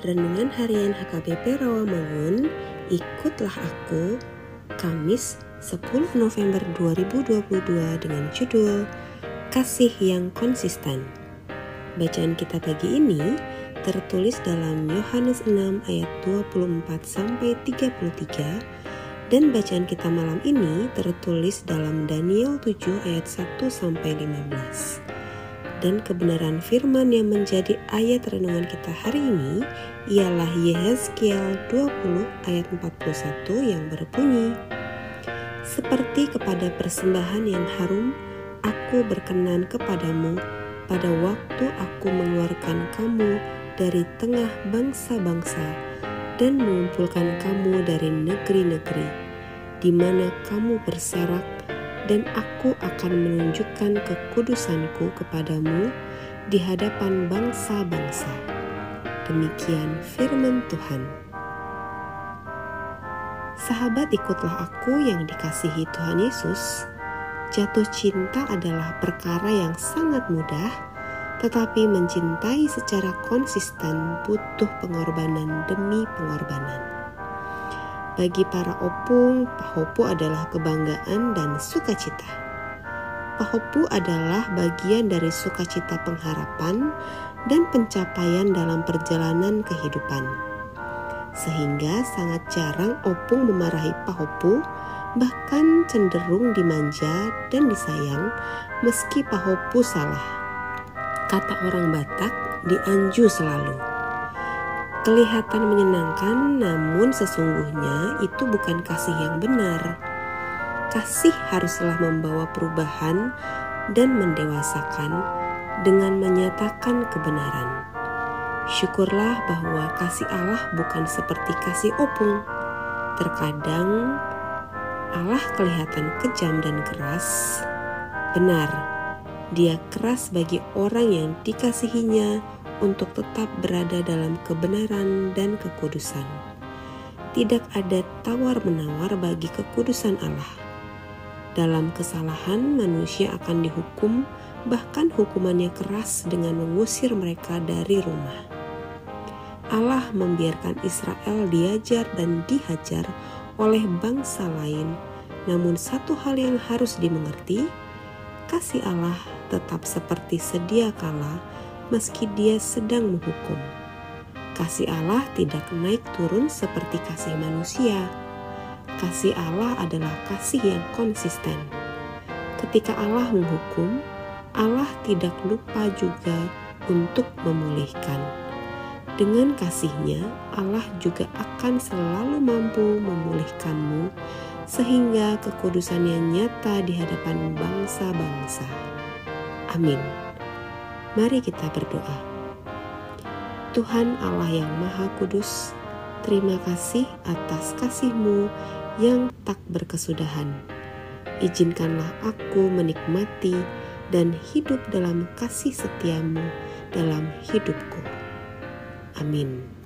Renungan Harian HKBP Rawamangun, ikutlah aku, Kamis 10 November 2022 dengan judul Kasih yang Konsisten. Bacaan kita pagi ini tertulis dalam Yohanes 6 ayat 24 sampai 33 dan bacaan kita malam ini tertulis dalam Daniel 7 ayat 1 sampai 15 dan kebenaran firman yang menjadi ayat renungan kita hari ini ialah Yehezkiel 20 ayat 41 yang berbunyi Seperti kepada persembahan yang harum aku berkenan kepadamu pada waktu aku mengeluarkan kamu dari tengah bangsa-bangsa dan mengumpulkan kamu dari negeri-negeri di mana kamu berserak dan aku akan menunjukkan kekudusanku kepadamu di hadapan bangsa-bangsa. Demikian firman Tuhan. Sahabat ikutlah aku yang dikasihi Tuhan Yesus. Jatuh cinta adalah perkara yang sangat mudah, tetapi mencintai secara konsisten butuh pengorbanan demi pengorbanan. Bagi para opung, pahopu adalah kebanggaan dan sukacita. Pahopu adalah bagian dari sukacita pengharapan dan pencapaian dalam perjalanan kehidupan. Sehingga sangat jarang opung memarahi pahopu, bahkan cenderung dimanja dan disayang meski pahopu salah. Kata orang Batak, dianju selalu. Kelihatan menyenangkan, namun sesungguhnya itu bukan kasih yang benar. Kasih haruslah membawa perubahan dan mendewasakan dengan menyatakan kebenaran. Syukurlah bahwa kasih Allah bukan seperti kasih opung. Terkadang Allah kelihatan kejam dan keras. Benar, Dia keras bagi orang yang dikasihinya untuk tetap berada dalam kebenaran dan kekudusan. Tidak ada tawar-menawar bagi kekudusan Allah. Dalam kesalahan, manusia akan dihukum, bahkan hukumannya keras dengan mengusir mereka dari rumah. Allah membiarkan Israel diajar dan dihajar oleh bangsa lain, namun satu hal yang harus dimengerti: kasih Allah tetap seperti sedia kala meski dia sedang menghukum. Kasih Allah tidak naik turun seperti kasih manusia. Kasih Allah adalah kasih yang konsisten. Ketika Allah menghukum, Allah tidak lupa juga untuk memulihkan. Dengan kasihnya, Allah juga akan selalu mampu memulihkanmu sehingga kekudusannya nyata di hadapan bangsa-bangsa. Amin. Mari kita berdoa. Tuhan Allah yang Maha Kudus, terima kasih atas kasih-Mu yang tak berkesudahan. Izinkanlah aku menikmati dan hidup dalam kasih setiamu dalam hidupku. Amin.